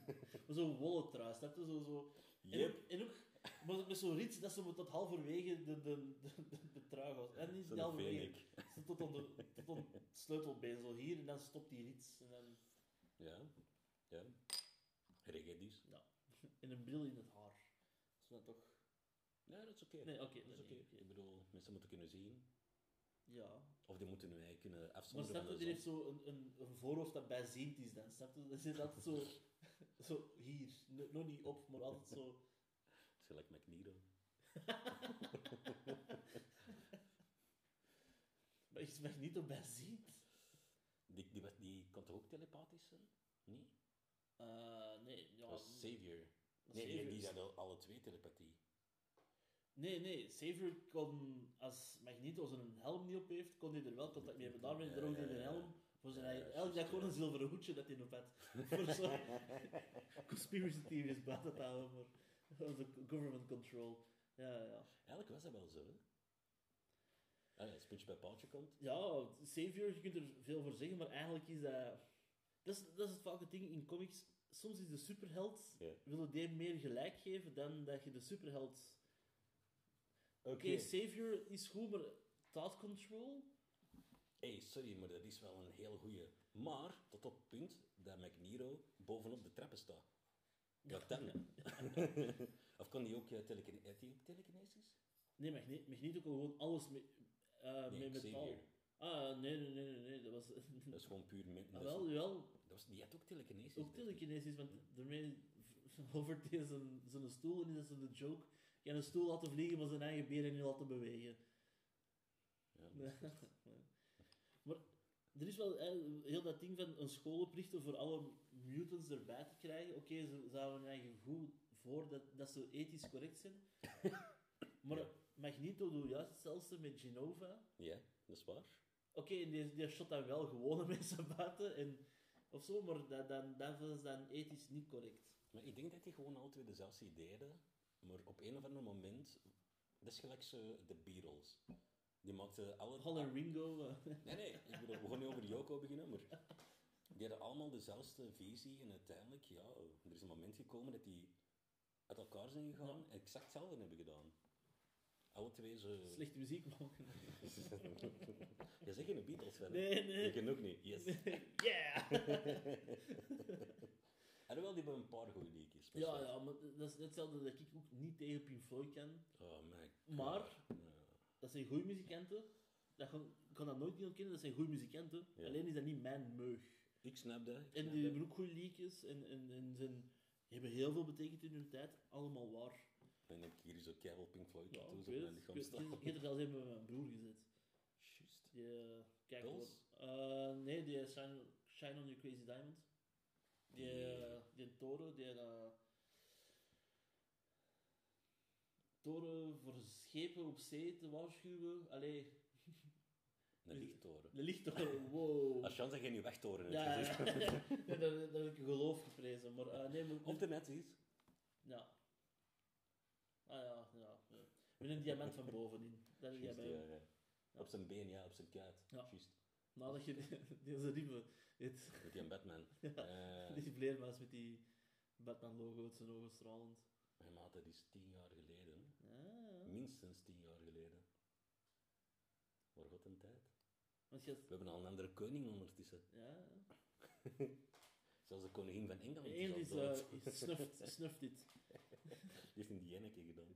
[laughs] zo'n wollen trui, snap je? Zo, zo. En, Yep. ook, en ook maar met zo'n rits dat ze moet tot halverwege de, de, de, de, de trui gaat. En niet halverwege. tot aan de, tot aan het sleutelbeen, zo hier, en dan stopt die rits. En dan, Ja, ja. Reggae ja. En een bril in het haar. Is dat toch... Nee, dat is oké. Nee, oké, dat is oké. oké. Ik bedoel, mensen moeten kunnen zien. Ja. Of die moeten mij kunnen Maar afzonderen snap je, die heeft zon. zo een, een, een voorhoofd dat bijziend is dan. Snap je? Dat zit altijd zo... [laughs] Zo hier. Nog niet op, maar altijd zo... [laughs] Het is gelijk. [laughs] Maar is mij niet op bijziend? Die, die, was- die kon toch ook telepathisch zijn? Nee? Eh, nee, ja... was dat Nee, die, Xavier die hadden alle twee telepathie. Nee, nee. Xavier kon, als Magneto zijn helm niet op heeft, kon hij er wel contact mee hebben. Daarom Ja, droeg hij ja, een ja. helm voor zijn Ja, eigen... ja, Eigenlijk juist, gewoon een zilveren hoedje dat hij op had. voor zo [laughs] conspiracy theories buiten te houden. De government control. Ja, ja. Eigenlijk was dat wel zo, hè? Ah, als puntje bij paaltje komt. Ja, Savior, je kunt er veel voor zeggen, maar eigenlijk is dat... Dat is, dat is het het ding in comics. Soms is de superheld... Ja. Willen die meer gelijk geven dan dat je de superheld... Oké. Oké, Savior is goed, maar thought control... hey, sorry, maar dat is wel een heel goeie. Maar, tot op het punt dat McNeiro bovenop de trappen staat. Wat dan? [laughs] of kon die ook uh, telekine heeft die ook telekinesis? Nee, Magneto, kon gewoon alles met, eh Nee, met metaal. Xavier. Ah, nee, nee, nee, nee, dat was... [laughs] Dat is gewoon puur... Met, Ah, dat, wel, wel, dat was, die had ook telekinesis. ook telekinesis, want daarmee [laughs] overt hij zijn, stoel en is dat een joke. Je kan een stoel laten vliegen, maar zijn eigen benen niet laten bewegen. Ja, dat is- er is wel heel dat ding van een school oprichten voor alle mutants erbij te krijgen. Oké, ze, ze houden hun eigen goed voor dat, dat ze ethisch correct zijn. [laughs] maar Ja. Magneto doet juist hetzelfde met Genova. ja, dat is waar. Oké, en die, die shot dan wel gewone [laughs] mensen buiten en, of zo, maar dat, dan, dat is dan ethisch niet correct. Maar ik denk dat die gewoon twee dezelfde idee hadden. Maar op een of ander moment... Dat is gelijk zo de Beatles. Die maakten alle... En Ringo. eh, Nee, nee, ik bedoel, we gaan niet over Yoko beginnen, maar die hadden allemaal dezelfde visie en uiteindelijk, ja, er is een moment gekomen dat die uit elkaar zijn gegaan en exact hetzelfde hebben gedaan. Alle twee zo... slechte muziek maken. [laughs] Je zegt geen Beatles hè? Nee, nee. Ik ken ook niet, yes. yeah! [laughs] Alhoewel, die hebben een paar goede liedjes. ja, ja, maar dat is hetzelfde dat ik ook niet tegen Pink Floyd kan. Oh my Maar- God. Dat zijn goede muzikanten. Dat kan, ik kan dat nooit niet ontkennen, dat zijn goede muzikanten. Ja. Alleen is dat niet mijn meug. Ik snap dat. ik En snap die hebben ook goede liedjes en, en, en zijn, die hebben heel veel betekend in hun tijd. Allemaal waar. En ik hier zo keihard Pink Floyd Ja, mijn het. lichaam Ik staan. weet- ik heb er zelfs even met mijn broer gezet. Juist. Die, kijk hoor. Eh, nee, die Shine, Shine on Your Crazy Diamond. Die, Die- eh, die toren, die... eh, toren voor schepen op zee te waarschuwen. Allee, [laughs] Een lichttoren. de lichttoren, wow. Als chance dat je geen wegtoren Ja, ja, ja. Nee, dat, dat heb ik geloof geprezen. Maar eh, nee, maar... Op de net is. Ja. Ah ja, ja. ja. Met een diamant van bovenin. Dat bij ja, ja. Op zijn been, ja, op zijn kuit. Ja. Nadat je [laughs] deze riemen... Met die Batman. [laughs] Ja. Eh, die vleermuis met die Batman-logo uit zijn ogen stralend. Mijn maat, dat is tien jaar geleden. Ja. Minstens tien jaar geleden. Maar god een tijd. Want je We hebben al een andere koning ondertussen. Ja. [laughs] Zelfs de koningin van Engeland is Eén al is, eh, snuft, [laughs] snuft dit. Die heeft die Jenneke gedaan.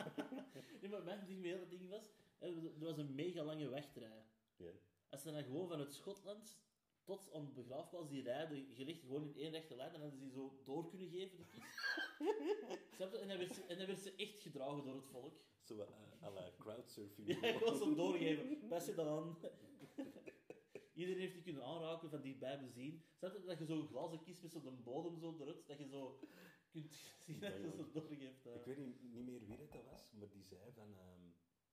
[laughs] nee, maar mijn ding dat ding was... eh, Er was een mega lange wegtrij. Ja. Als ze dan gewoon vanuit Schotland tot aan de begraafplaats die rijden, gericht gewoon in één rechte lijn, en hadden ze die zo door kunnen geven, de kist. [laughs] En dan, werd ze, en dan werd ze echt gedragen door het volk. Zo uh, à la crowdsurfing. [laughs] Ja, gewoon zo doorgeven. Pas je dan aan. [laughs] Iedereen heeft die kunnen aanraken, van dichtbij bezien. Snap je? Dat je zo'n glazen kist met zo'n bodem zo eruit, dat je zo kunt zien dat je zo doorgeeft. eh. Ik weet niet, niet meer wie dat was, maar die zei van, ehm,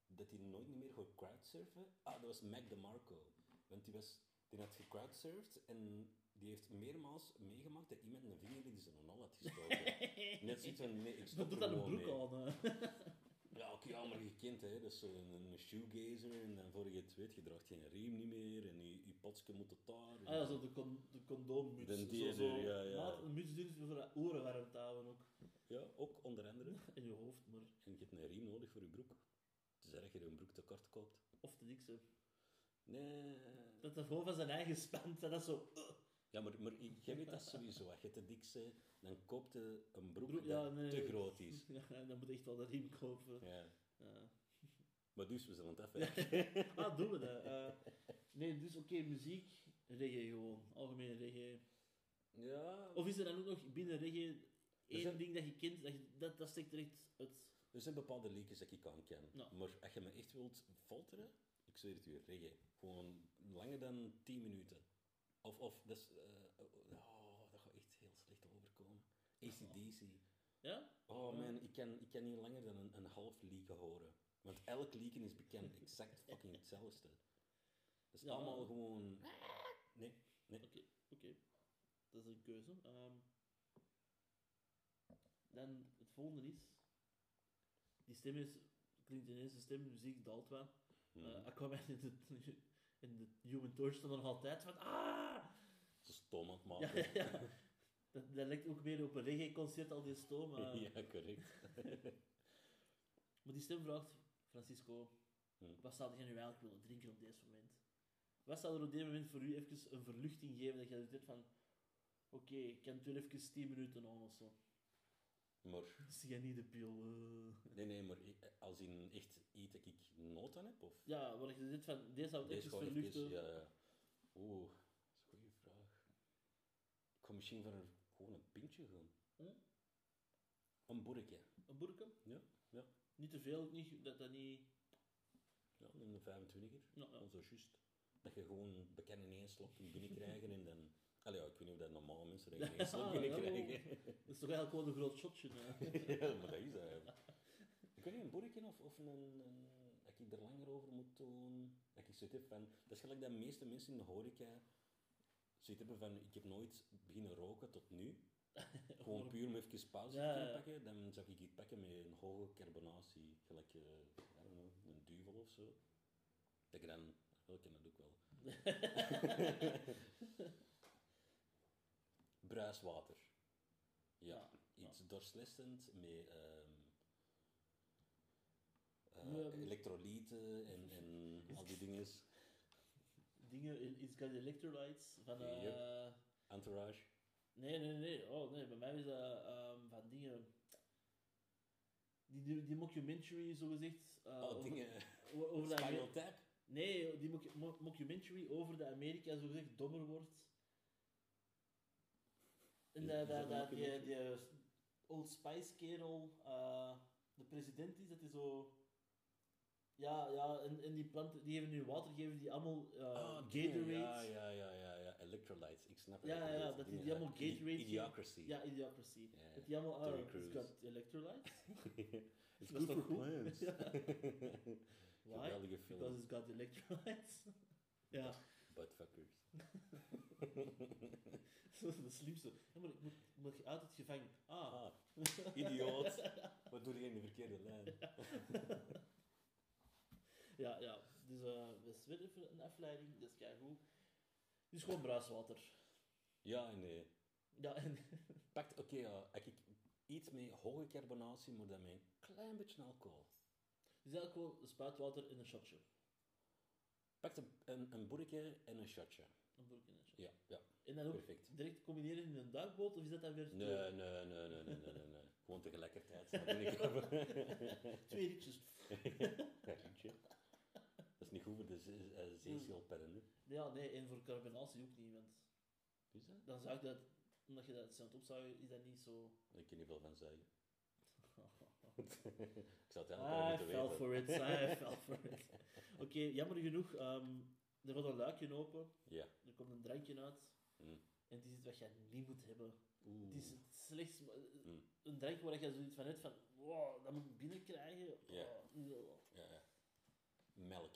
dat hij nooit niet meer gaat crowdsurfen. Ah, dat was Mac DeMarco. Want die, was, die had gecrowdsurfd en die heeft meermaals meegemaakt dat iemand een vinger in zijn nol had gestoken. [laughs] Net zoiets van, nee, ik Dat stop doet er dat een broek mee. aan. [laughs] Ja, oké, ja, maar je kent hè, dat is zo'n een shoegazer en dan voor je het weet, je draagt geen riem niet meer en je, je moet tot daar. Ah ja, zo de, con de condoommuts. De Zo, die- zo, ja, ja. Een muts doen voor de oren warm te houden ook. Ja, ook onder andere. [laughs] In je hoofd, maar... En je hebt een riem nodig voor je broek. Tenzij dat je een broek tekort koopt. Of te dik zo. Nee. Dat dat gewoon van zijn eigen spant, dat is zo... uh. Ja, maar, maar ik- [laughs] jij weet dat sowieso. Als je te dik bent, dan koopt je een broek Broek, ja, dat nee, te groot is. [laughs] Ja, dan moet je echt wel de riem kopen. Ja. Ja. [laughs] Maar dus, we zullen het afwerken. ah, doen we dat? Eh, nee, dus oké, muziek, reggae gewoon. Algemene reggae. Ja, Of is er dan ook nog binnen reggae één zijn- ding dat je kent, dat, je, dat, dat steekt er echt uit? er zijn bepaalde liedjes dat ik aan ken. Ja. Maar als je me echt wilt folteren, ik zweer het u, reggae. Gewoon langer dan 10 minuten. Of, of dat is... eh, oh, dat gaat echt heel slecht overkomen. ACDC. Ja? Oh man, ik kan, ik kan niet langer dan een, een half liedje horen. Want elk liedje is bekend exact [laughs] fucking hetzelfde. Dat is Ja. allemaal gewoon... Nee, nee. Oké, oké. Dat is een keuze. Ehm, dan het volgende is... Die stem is... Klinkt ineens de stem, muziek daalt wel. Hmm. Eh, Aquaman in de, in de Human Torch stond er nog altijd van... Ah! Zo stoom aan het Ja, maken. ja. Dat, dat lijkt ook meer op een reggae-concert, al die stoom. eh. [laughs] ja, correct. [laughs] Maar die stem vraagt, Francisco, Hm. wat zou je nu eigenlijk willen drinken op deze moment? Wat zou er op dit moment voor u even een verluchting geven dat je zegt van, oké, ik kan het wel even 10 minuten aan of zo. Maar, Zie je niet de pil? eh. nee, nee, maar ik- als in echt iets dat ik nood aan heb? Of? Ja, waar je zegt van, deze zou het Deze gewoon verluchten. even, ja, ja. Oeh, dat is een goede vraag. Ik ga misschien voor een, gewoon een pintje gaan. Hm? Een boerkje. Een boerke? Ja, ja. Niet te veel, niet, dat dat niet... Ja, een 25er. Ja, ja. Zo juist. Dat je gewoon bekend in één slok kunt binnenkrijgen en dan... Allee, ja, ik weet niet of dat normaal mensen [laughs] binnenkrijgen. Dat is toch eigenlijk gewoon een groot shotje. [laughs] ja, maar dat is dat. Ik weet niet, een boerkje of, of een, een... Dat ik er langer over moet doen. Dat ik zoiets heb van... Dat is gelijk dat de meeste mensen in de horeca zoiets hebben van... Ik heb nooit beginnen roken tot nu. [laughs] Gewoon puur om even pauze te kunnen pakken. Dan zou ik iets pakken met een hoge carbonatie. Gelijk, don't know, een duvel of zo. Dat ik dan... Wel, ik ken dat ook wel. Bruiswater. Ja, Ja, iets met ehm eh, Ja, maar- elektrolyten en, en [laughs] al die dingen. Dingen, it's got electrolytes van... Yep. Entourage. Nee, nee, nee. Oh, nee. Bij mij is dat ehm, van dingen... Die, die, die mockumentary, zogezegd. uh, oh, over, dingen. [laughs] over, over de Spinal Amer- Tap. Nee, die moc- mo- mockumentary over de Amerika, zogezegd, dommer wordt. En dat, dat, dat die, die Old Spice kerel, eh, de president is, dat is zo... Ja, ja, en, en die planten, die geven nu water, geven die allemaal eh Ah, dingen, Gatorade. Ja, ja, ja, ja, ja. Electrolytes. Ik snap het. Ja, ja, dat die- die allemaal Gatorade. Idiocracy. Ja, Idiocracy. Ja, Dat die allemaal, ah, [laughs] it's Crews. got electrolytes. It's good toch for plants. [laughs] Why? Geweldige film. Because it's got electrolytes. [laughs] ja, Buttfuckers. [laughs] dat is de slimste. Ja, maar ik moet, moet uit het gevangen. Ah. Ah, idioot. Wat doe je in de verkeerde lijn? [laughs] Ja, ja. Dus is weer even een afleiding. Dat is keigoed. Dus gewoon bruiswater. Ja en nee. Ja, en... Pakt, oké, ja, heb ik iets met hoge carbonatie, maar dan met een klein beetje alcohol. Dus eigenlijk gewoon spuitwater in een shotje. Pakt een, een, een boerke en een shotje. Een broek in een shotje. Ja, ja, En dan ook perfect. direct combineren in een duikboot, of is dat dan weer... Nee, nee, nee, nee, nee, nee, nee, nee. Gewoon tegelijkertijd. [laughs] Twee rietjes. [laughs] Rietje. Dat is niet goed voor de ze- eh, zeeschildpadden, hè. Ja, nee, en voor carbonatie ook niet, want Is dat? dan zou ik dat... Omdat je dat aan het opzuigen, is dat niet zo... Ik kan niet veel van [laughs] ik zou het I wel moeten fell weten. for it, I [laughs] fell for it. Oké, jammer genoeg, ehm, er gaat een luikje open, Ja. er komt een drankje uit, Mm. en het is iets wat je niet moet hebben. Oeh. Het is het eh, Mm. een drankje waar je zoiets van hebt van, wow, dat moet ik binnenkrijgen. Ja. Oh, Ja, ja. Melk.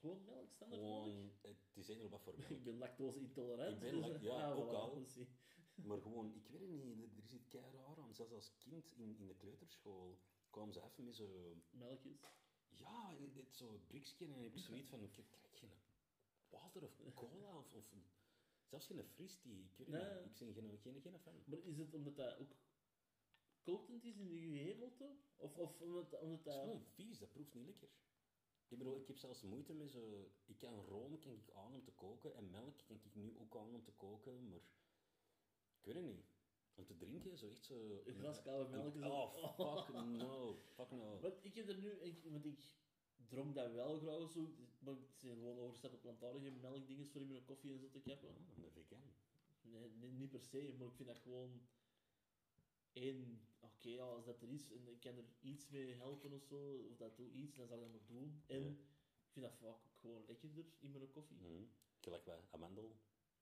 Gewoon melk, standaard melk? Gewoon, het is eender wat voor [laughs] melk. Ik ben lactose intolerant. Ik ben ja, ook al. Maar gewoon, ik weet het niet, er- is iets kei raar aan. Zelfs als kind in, in de kleuterschool kwamen ze even met zo... Melkjes. Ja, het, zo briksje en heb ik zoiets van, ik krijg geen water of cola of... of zelfs geen fristie, ik weet Nee. niet. Ik ben geen, geen, geen fan. Maar is het omdat dat ook kokend is in je hemelte? Of, of omdat, omdat Het is dat... gewoon vies, dat proeft niet lekker. Ik bedoel, ik heb zelfs moeite met zo... Ik kan room kan ik aan om te koken en melk kan ik nu ook aan om te koken, maar... Ik weet het niet. Om te drinken, zo echt zo... Een glas koude melk Oh, fuck no. Fuck no. Want ik heb er nu, ik, want ik dronk dat wel graag zo, maar ik ben gewoon overgestapt op plantaardige melkdinges voor in mijn koffie en zo te kappen. Oh, een vegan. Nee, nee, niet per se, maar ik vind dat gewoon één, oké, als dat er is en ik kan er iets mee helpen of zo, of dat doe iets, dan zal ik dat maar doen. En Ja. ik vind dat vaak ook gewoon lekkerder in mijn koffie. Mhm. Gelijk bij amandel.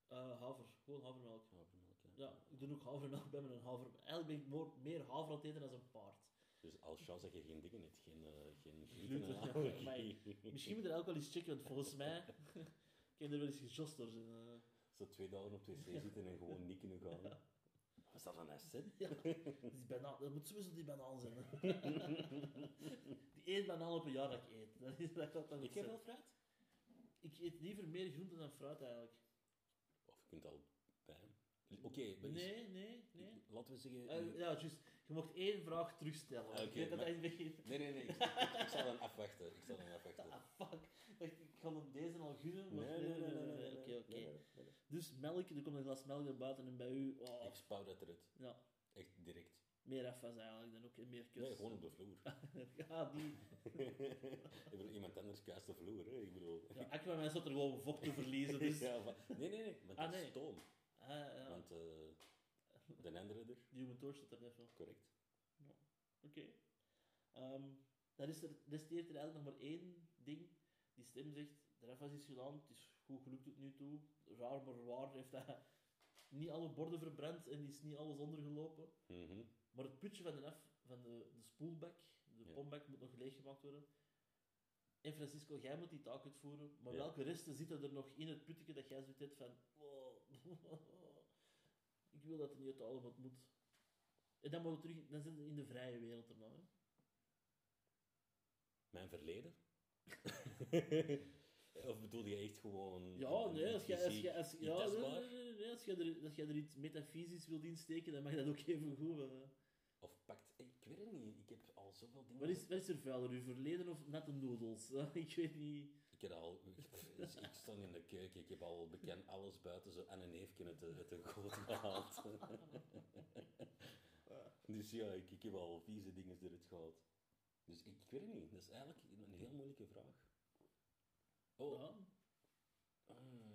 Eh, haver, gewoon havermelk. havermelk, ja. Ja, ik doe ook havermelk bij mijn haver. Eigenlijk ben ik meer haver aan het eten dan een paard. Dus als chance dat je geen dingen hebt, geen, eh geen Gluten, ja, maar Misschien moet er ook wel eens checken, want volgens mij [laughs] ik heb er wel eens gejost door zijn. eh. Zo twee dagen op wc zitten en gewoon niet kunnen gaan. Was dat een asset? [laughs] Ja, die banaan, dat moet sowieso die banaan zijn. [laughs] die één banaan op een jaar dat ik eet. Dat is, dat dan Ik heb wel fruit. Ik eet liever meer groenten dan fruit eigenlijk. Of je kunt al bij. Oké, maar is- Nee, nee, nee. laten we zeggen... Eh, ja, juist. Je mocht één vraag terugstellen. Ah, ik oké, weet dat maar- hij. Nee, nee, nee. Ik, ik, ik zal dan afwachten. Ik zal dan [laughs] afwachten. Ah, fuck. Ik kan hem deze al gunnen, maar Nee, nee, nee, nee, nee, nee, Oké, nee, oké. nee. Dus melk, er komt een glas melk naar buiten en bij u... oh, Ik spouw dat eruit. ja, Echt direct. meer afwas eigenlijk dan ook, meer kus. Nee, gewoon op de vloer. [laughs] ja, die... [laughs] ik bedoel, iemand anders kuist de vloer, hè. Ik bedoel... Ja, mij zat er gewoon vocht te verliezen, dus... Ja, maar- nee, nee, nee. Ah, dat is nee. stoom. Ah, ja. Want eh de er, Die Human Torch zit er net wel. correct. Oké. Ehm, dan is er, resteert er eigenlijk nog maar één ding. Die stem zegt, de is gedaan, het is goed gelukt tot nu toe. Raar maar waar heeft hij [laughs] niet alle borden verbrand en is niet alles ondergelopen. Mhm. Maar het putje van de, af, van de, de spoelbak, de Ja. moet nog leeggemaakt worden. En Francisco, jij moet die taak uitvoeren. Maar Ja. welke resten zitten er nog in het putje dat jij zoiets hebt van... "Oh, [laughs] ik wil dat er niet uit halen, maar het moet. En dan, moet het terug, dan zitten we in de vrije wereld erna. Hè. Mijn verleden? [laughs] of bedoel je echt gewoon... Ja, nee, als jij, als fysiek, jij, als, niet ja, nee, nee, als jij er, als jij er iets metafysisch wilt insteken, dan mag dat ook even goed. hè. Of pakt... Ik weet het niet. Ik heb al zoveel dingen... Wat is, wat is er vuiler, uw verleden of natte noedels? [laughs] ik weet niet. Ik heb al... Ik, [laughs] ik sta in de keuken. Ik heb al bekend alles buiten zo en een neefje uit de goot gehaald. [laughs] dus ja, ik, ik heb al vieze dingen eruit gehaald. Dus ik, ik weet het niet. Dat is eigenlijk een heel moeilijke vraag. Oh. Ja.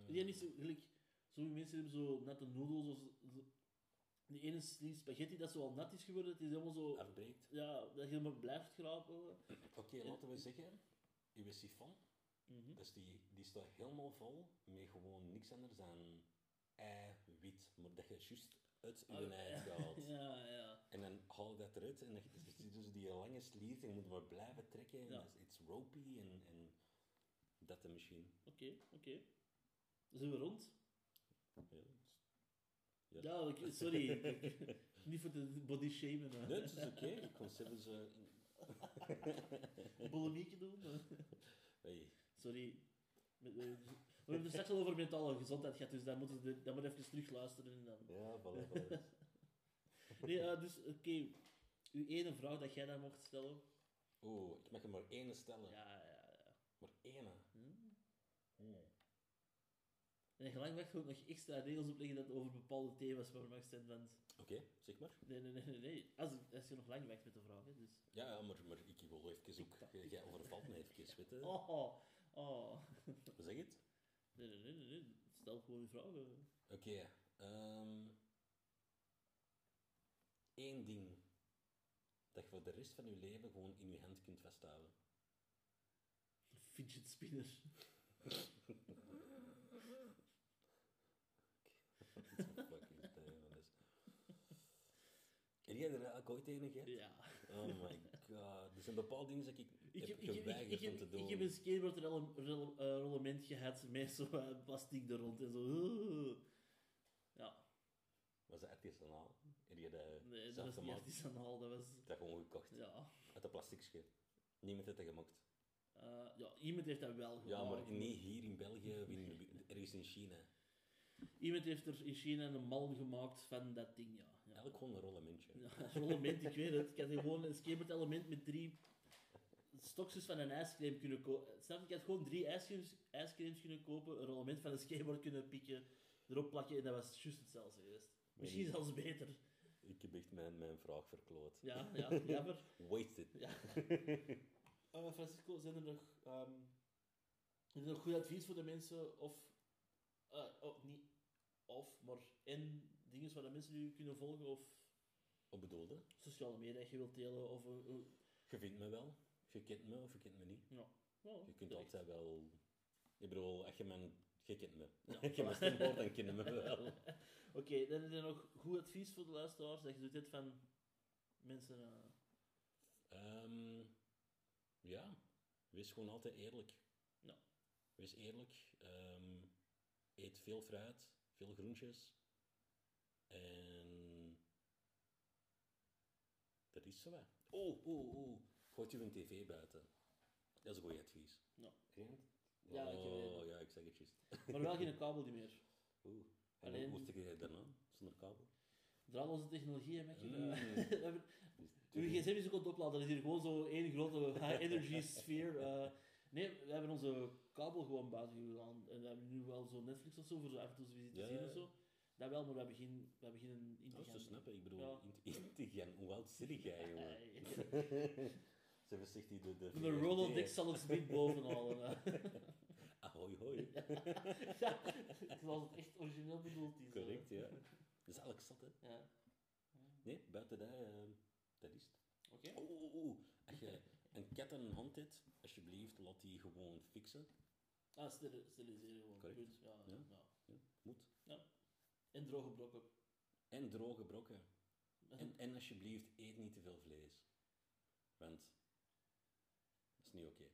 Die niet zo, gelijk, sommige mensen hebben zo natte noedels of zo, die ene slice spaghetti dat zo al nat is geworden, het is helemaal zo, Afbreekt. ja, dat je helemaal blijft grapen. Oké, laten we zeggen, uw Mhm. dus die, die staat helemaal vol met gewoon niks anders dan ei, wit, maar dat je juist uit uw Ah, ei hebt [laughs] ja. Ja. En dan haal je dat eruit en dan het dus die lange sliert en je moet maar blijven trekken. En Ja. it's ropey en, en dat de machine. Oké, oké. Dan zijn we rond. Ja, sorry. [laughs] [laughs] niet voor de body shamen. hè. Nee, het is oké. Ik kon zelfs... eh, Bulimieke doen. hey, Sorry. Eh, We hebben het straks al over mentale gezondheid gehad, dus daar moeten we dan maar even terug luisteren. En dan. ja, voilà, voilà. [laughs] Nee, eh, dus oké. Uw ene vraag dat jij dan mocht stellen. Oeh, ik mag er maar één stellen. Ja, ja, ja. Maar één. Hm? En gelijk weg ook nog extra regels opleggen dat het over bepaalde thema's waar mag zijn. Want... Oké, zeg maar. Nee, nee, nee, nee. nee. Als, als je nog lang weg met de vraag, hè, dus. Ja, maar, maar ik wil even ook... Jij overvalt me even, weet je. Oh, oh. Oh. Zeg het. Nee, nee, nee, nee. Stel gewoon je vragen. Oké. ehm Eén ding dat je voor de rest van je leven gewoon in je hand kunt vasthouden. Fidget spinner. Fucking damn, dat is- Heb jij er eigenlijk ooit een gehad? Ja. Oh my god. Er zijn bepaalde dingen dat ik, Ik heb ik, ik, geweigerd ik, om te ik doen. heb een skateboard rollement gehad [laughs] met zo eh, plastic er rond en zo. [laughs] Ja, Was dat artisanaal? Heb je dat nee, dat was niet gemaakt? artisanaal, dat was... Dat gewoon gekocht? Ja. Uit een plasticje? Niemand heeft dat gemaakt? Eh, ja, iemand heeft dat wel Ja, maar gemaakt. niet hier in België of in, ergens in China. Iemand heeft er in China een malm gemaakt van dat ding, ja. ja. Eigenlijk gewoon een rollementje. Ja, een rollement, ik weet het. Ik had gewoon een skateboard element met drie stokjes van een ijscream kunnen kopen. Snap je? Ik had gewoon drie ijscreams, ijscreams kunnen kopen, een rollement van een skateboard kunnen pikken, erop plakken en dat was juist hetzelfde geweest. Misschien zelfs beter. Ik heb echt mijn, mijn vraag verkloot. Ja, ja, jammer. [laughs] Wasted. Ja. [laughs] Eh, Francisco, zijn er nog, ehm, is er nog goed advies voor de mensen? Of, eh, oh, niet of, maar en dingen waar de mensen u kunnen volgen? Of Wat bedoelde? sociale media dat je wilt delen? Of, eh, Je vindt me wel. Je kent me of je kent me niet. ja. Je kunt altijd wel... Ik bedoel, als je mijn... Je kent me. Ja, [laughs] Als je mijn voilà. stem hoort, dan ken je me wel. [laughs] Oké, dan is er nog goed advies voor de luisteraars. Dat je doet dit van mensen... eh, Ehm, ja, wees gewoon altijd eerlijk. Ja. Wees eerlijk. ehm, eet veel fruit, veel groentjes. En... Dat is zo, hè. Oh, oh, oh. Gooit je een tv buiten. Dat is een goed advies. Ja. Ja, ik Oh, ja, ik zeg het juist. maar wel geen kabel die meer. [laughs] Oeh. En Alleen- hoe stik je daarna? Zonder kabel? Draadloze technologie, hè, Mackie. Mm. Uw gsm is ook aan het opladen, dat is hier gewoon zo één grote [laughs] high-energy sfeer. eh. nee, we hebben onze kabel gewoon buiten gedaan. En we hebben nu wel zo Netflix of zo, voor zo af en toe te Ja, zien ja, of zo. Dat wel, maar we hebben geen, we hebben geen Dat is te snappen. Ik bedoel, Ja. in-. [laughs] Hoe oud zit jij, jongen? Ze zich die de... De, De zal het niet bovenhalen. [laughs] Ahoy, hoi. [laughs] ja, zoals het echt origineel bedoeld is. Correct, ja. Dat is eigenlijk zat, hè. ja. Nee, buiten dat, eh, dat is het. Oké. Oeh. Als je een kat en een hond hebt, alsjeblieft, laat die gewoon fixen. Ah, steri- steriliseren gewoon. Correct. Ja, Ja. ja. Ja, moet. En droge brokken. En droge brokken. [laughs] En, en alsjeblieft, eet niet te veel vlees. Want is niet oké.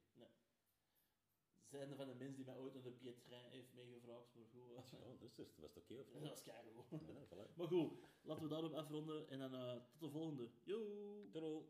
Zijn er van de mensen die mij ooit de Pietrein heeft meegevraagd, maar goed. eh, Oh, dus, dus was het oké of [laughs] Dat niet? was keigoed. Ja, voilà. Maar goed, laten we daarop afronden en dan eh, tot de volgende. Yo! Doei.